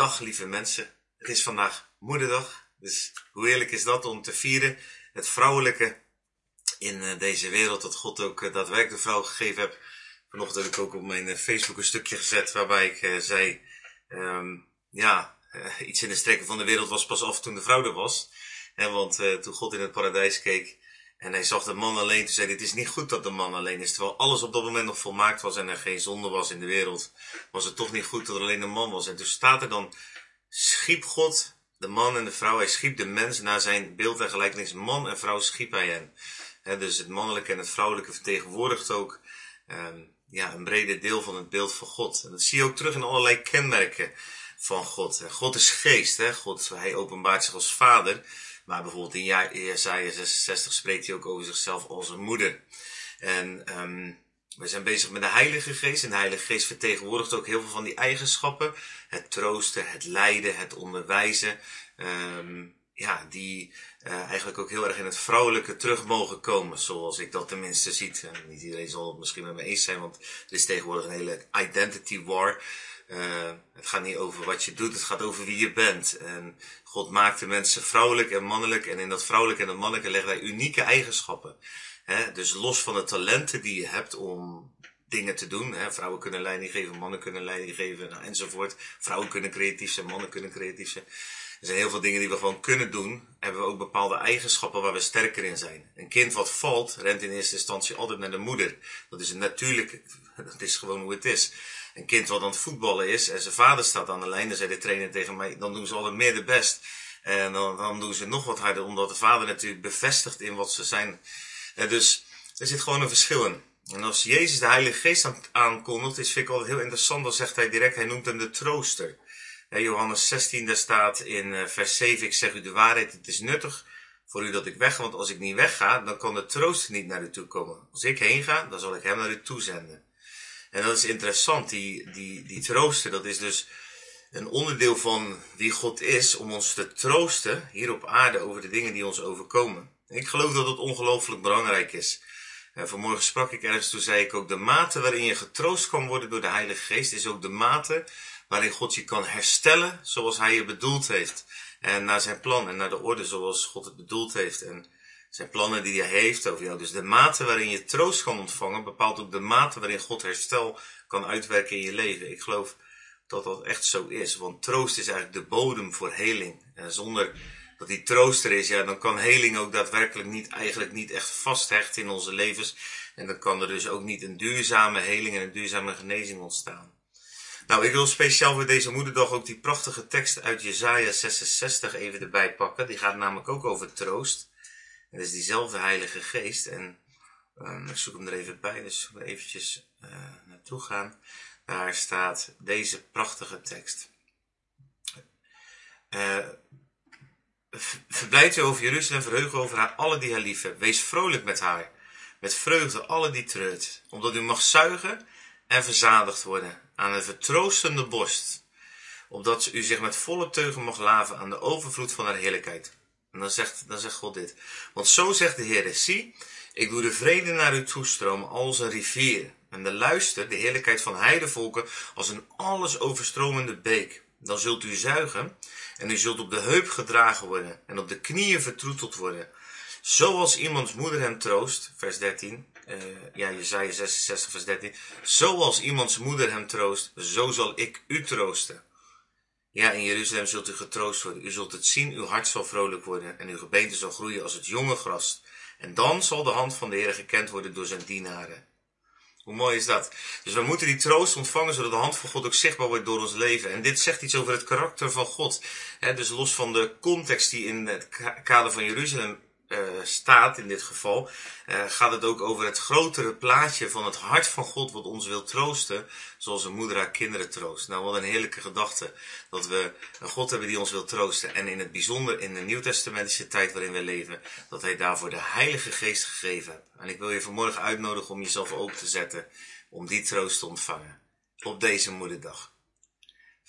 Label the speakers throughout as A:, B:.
A: Dag lieve mensen, het is vandaag moederdag, dus hoe heerlijk is dat om te vieren het vrouwelijke in eh, deze wereld, dat God ook eh, daadwerkelijk de vrouw gegeven heeft. Vanochtend heb ik ook op mijn eh, Facebook een stukje gezet waarbij ik zei, um, ja, iets in de strekken van de wereld was pas af toen de vrouw er was. En want toen God in het paradijs keek en hij zag de man alleen, toen zei hij, het is niet goed dat de man alleen is. Terwijl alles op dat moment nog volmaakt was en er geen zonde was in de wereld, was het toch niet goed dat er alleen een man was. En toen staat er dan, schiep God de man en de vrouw, hij schiep de mens naar zijn beeld en gelijkenis. Man en vrouw schiep hij hen. dus het mannelijke en het vrouwelijke vertegenwoordigt ook um, ja, een breder deel van het beeld van God. En dat zie je ook terug in allerlei kenmerken van God. God is geest, hè? God, hij openbaart zich als vader. Maar bijvoorbeeld in Jesaja 66 spreekt hij ook over zichzelf als een moeder. En um, we zijn bezig met de Heilige Geest. En de Heilige Geest vertegenwoordigt ook heel veel van die eigenschappen. Het troosten, het leiden, het onderwijzen. Um, ja, die uh, eigenlijk ook heel erg in het vrouwelijke terug mogen komen. Zoals ik dat tenminste ziet. Niet iedereen zal het misschien met me eens zijn, want er is tegenwoordig een hele identity war. Uh, het gaat niet over wat je doet, het gaat over wie je bent. En God maakte mensen vrouwelijk en mannelijk. En in dat vrouwelijke en dat mannelijke legde hij unieke eigenschappen. Dus los van de talenten die je hebt om dingen te doen. Vrouwen kunnen leiding geven, mannen kunnen leiding geven nou, enzovoort. Vrouwen kunnen creatief zijn, mannen kunnen creatief zijn. Er zijn heel veel dingen die we gewoon kunnen doen. Hebben we ook bepaalde eigenschappen waar we sterker in zijn. Een kind wat valt, rent in eerste instantie altijd naar de moeder. Dat is een natuurlijk, dat is gewoon hoe het is. Een kind wat aan het voetballen is en zijn vader staat aan de lijn, dan zei de trainer tegen mij, dan doen ze altijd meer de best. En dan, doen ze nog wat harder, omdat de vader natuurlijk bevestigt in wat ze zijn. Dus er zit gewoon een verschil in. En als Jezus de Heilige Geest aankondigt, is vind ik altijd heel interessant, dan zegt hij direct, hij noemt hem de trooster. Johannes 16, daar staat in eh, vers 7, ik zeg u de waarheid, het is nuttig voor u dat ik wegga, want als ik niet wegga, dan kan de trooster niet naar u toe komen. Als ik heen ga, dan zal ik hem naar u toe zenden. En dat is interessant, die, die, die trooster, dat is dus een onderdeel van wie God is, om ons te troosten hier op aarde over de dingen die ons overkomen. Ik geloof dat het ongelooflijk belangrijk is. En vanmorgen sprak ik ergens, toen zei ik ook, de mate waarin je getroost kan worden door de Heilige Geest, is ook de mate waarin God je kan herstellen zoals Hij je bedoeld heeft. En naar zijn plan en naar de orde zoals God het bedoeld heeft. En zijn plannen die hij heeft over jou. Dus de mate waarin je troost kan ontvangen, bepaalt ook de mate waarin God herstel kan uitwerken in je leven. Ik geloof dat dat echt zo is. Want troost is eigenlijk de bodem voor heling. En zonder dat die troost er is, ja, dan kan heling ook daadwerkelijk niet, eigenlijk niet echt vasthechten in onze levens. En dan kan er dus ook niet een duurzame heling en een duurzame genezing ontstaan. Nou, ik wil speciaal voor deze moederdag ook die prachtige tekst uit Jesaja 66 even erbij pakken. Die gaat namelijk ook over troost. En is diezelfde Heilige Geest. En um, ik zoek hem er even bij, dus we eventjes uh, naartoe gaan. Daar staat deze prachtige tekst. Uh, Verblijd u over Jeruzalem, verheug over haar, alle die haar lief hebben. Wees vrolijk met haar, met vreugde, alle die treurt. Omdat u mag zuigen en verzadigd worden aan een vertroostende borst. Opdat u zich met volle teugen mag laven aan de overvloed van haar heerlijkheid. En dan zegt, dan zegt God dit. Want zo zegt de Heer, zie, ik doe de vrede naar u toestromen als een rivier. En de luister, de heerlijkheid van heidevolken, als een alles overstromende beek. Dan zult u zuigen en u zult op de heup gedragen worden en op de knieën vertroeteld worden. Zoals iemands moeder hem troost, vers 13. Uh, eh, ja, Jezaja 66, vers 13. Zoals iemands moeder hem troost, zo zal ik u troosten. Ja, in Jeruzalem zult u getroost worden. U zult het zien, uw hart zal vrolijk worden en uw gebeente zal groeien als het jonge gras. En dan zal de hand van de Heer gekend worden door zijn dienaren. Hoe mooi is dat? Dus we moeten die troost ontvangen, zodat de hand van God ook zichtbaar wordt door ons leven. En dit zegt iets over het karakter van God. dus los van de context die in het kader van Jeruzalem staat in dit geval, uh, gaat het ook over het grotere plaatje van het hart van God wat ons wil troosten, zoals een moeder haar kinderen troost. Nou, wat een heerlijke gedachte dat we een God hebben die ons wil troosten. En in het bijzonder in de Nieuwtestamentische tijd waarin we leven, dat Hij daarvoor de Heilige Geest gegeven heeft. En ik wil je vanmorgen uitnodigen om jezelf open te zetten om die troost te ontvangen op deze moederdag.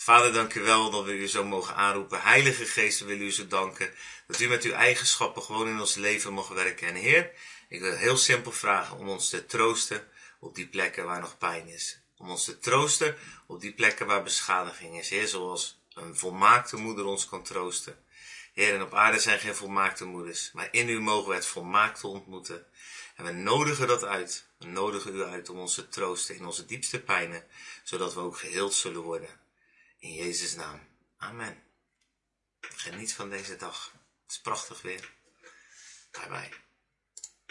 A: Vader, dank u wel dat we u zo mogen aanroepen. Heilige Geest, we willen u zo danken dat u met uw eigenschappen gewoon in ons leven mag werken. En Heer, ik wil heel simpel vragen om ons te troosten op die plekken waar nog pijn is. Om ons te troosten op die plekken waar beschadiging is. Heer, zoals een volmaakte moeder ons kan troosten. Heer, en op aarde zijn geen volmaakte moeders, maar in u mogen we het volmaakte ontmoeten. En we nodigen dat uit. We nodigen u uit om ons te troosten in onze diepste pijnen, zodat we ook geheeld zullen worden. In Jezus' naam. Amen. Geniet van deze dag. Het is prachtig weer. Bye bye.